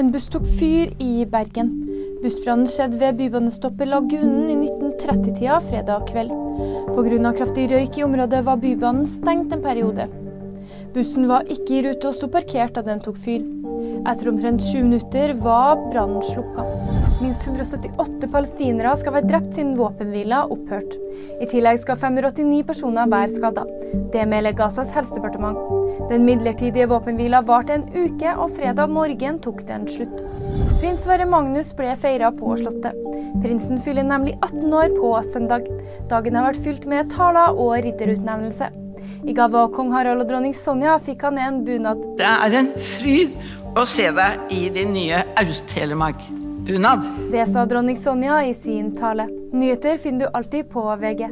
En buss tok fyr i Bergen. Bussbrannen skjedde ved bybanestoppet Lagunen i 1930-tida fredag kveld. Pga. kraftig røyk i området var bybanen stengt en periode. Bussen var ikke i rute og sto parkert da den tok fyr. Etter omtrent sju minutter var brannen slukka. Minst 178 palestinere skal være drept siden våpenhvila opphørt. I tillegg skal 589 personer være skada. Det melder Gazas helsedepartement. Den midlertidige våpenhvila varte en uke, og fredag morgen tok den slutt. Prins Sverre Magnus ble feira på Slottet. Prinsen fyller nemlig 18 år på søndag. Dagen har vært fylt med taler og ridderutnevnelse. I gave av kong Harald og dronning Sonja fikk han en bunad. Det er en fryd å se deg i din nye bunad. Det sa dronning Sonja i sin tale. Nyheter finner du alltid på VG.